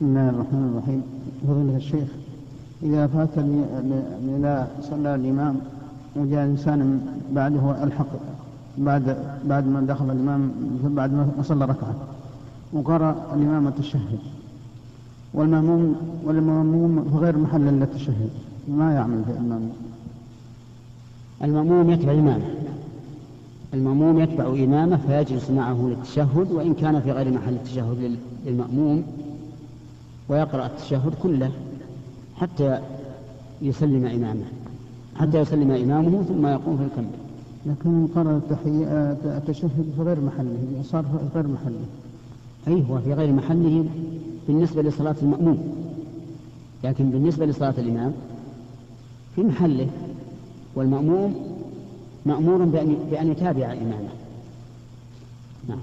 بسم الله الرحمن الرحيم. فضيلة الشيخ إذا فات إذا صلى الإمام وجاء إنسان بعده ألحق بعد بعد ما دخل الإمام بعد ما صلى ركعة وقرأ الإمام التشهد والمأموم والمأموم في غير محل إلا التشهد ما يعمل في المأموم؟ المأموم يتبع إمامه. المأموم يتبع إمامه فيجلس معه للتشهد وإن كان في غير محل التشهد للمأموم ويقرأ التشهد كله حتى يسلم إمامه حتى يسلم إمامه ثم يقوم فيكمل لكن قرأ التشهد في غير محله صار في غير محله. أي هو في غير محله بالنسبة لصلاة المأموم. لكن بالنسبة لصلاة الإمام في محله والمأموم مأمور بأن بأن يتابع إمامه. نعم.